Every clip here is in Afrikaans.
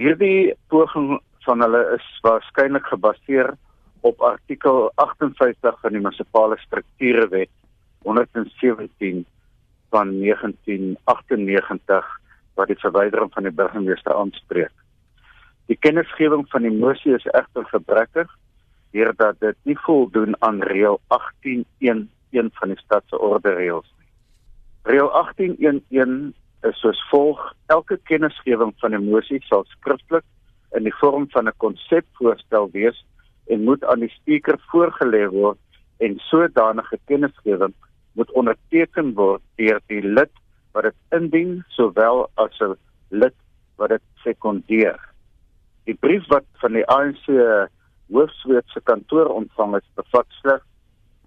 Hierdie poging van hulle is waarskynlik gebaseer op artikel 58 van die munisipale strukturewet 117 van 1998 wat die verwydering van die burgemeester aanspreek. Die kennisgewing van die mosie is egter gebrekkig deurdat dit nie voldoen aan reël 18.1.1 van die stad se orde reëls nie. Reël 18.1.1 is soos volg: Elke kennisgewing van 'n mosie sal skriftelik in die vorm van 'n konsepvoorstel wees en moet aan die spreker voorgelê word en sodanige kennisgewing moet onderteken word deur die lid wat dit indien sowel as 'n lid wat dit sekondeer. Die brief wat van die ANC hoofsweetse kantoor ontvang is bevat slegs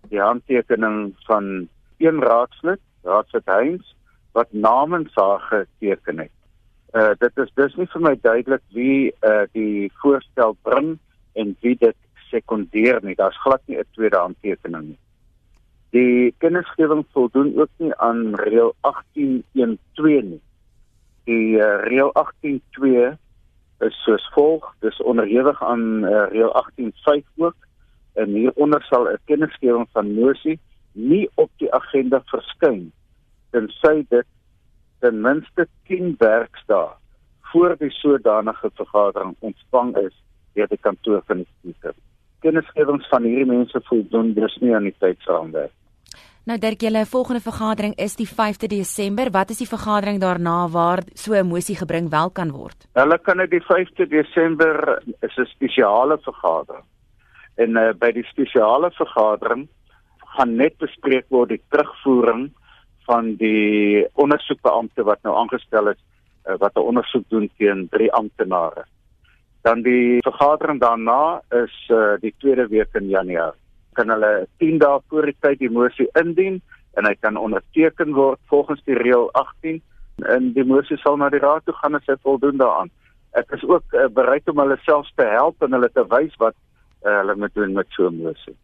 die handtekening van een raadslid, Raadslid Heinz, wat namens haar geteken het. Uh dit is dus nie vir my duidelik wie uh die voorstel bring en wie dit sekondeer nie. Daar's glad nie 'n tweede handtekening nie. Die kennisgewing voldoen ook nie aan reël 18.1.2 nie. Die uh, reël 18.2 is soos volg, dis onderhewig aan uh, reël 18.5 ook en hieronder sal 'n kennisgewing van mosie nie op die agenda verskyn tensy dit ten minste 10 werksdae voor die sodanige vergadering ontvang is deur die kantoor van die spreker. Kennisgewings van hierdie mense voldoen dus nie aan die tydsraamwerk. Nou Dirk, julle volgende vergadering is die 5de Desember. Wat is die vergadering daarna waar so 'n mosie gebring wel kan word? Hulle kan dit die 5de Desember is 'n spesiale vergadering. En uh, by die spesiale vergadering gaan net bespreek word die terugvoering van die ondersoekbeampte wat nou aangestel is uh, wat 'n ondersoek doen teen drie amptenare. Dan die vergadering daarna is uh, die tweede week in Januarie. Kan hulle 10 dae voor die tyd die mosie indien en hy kan onderteken word volgens die reël 18 en die mosie sal na die raad toe gaan as hy voldoen daaraan. Ek is ook uh, bereid om hulle self te help en hulle te wys wat uh, hulle moet doen met so 'n mosie.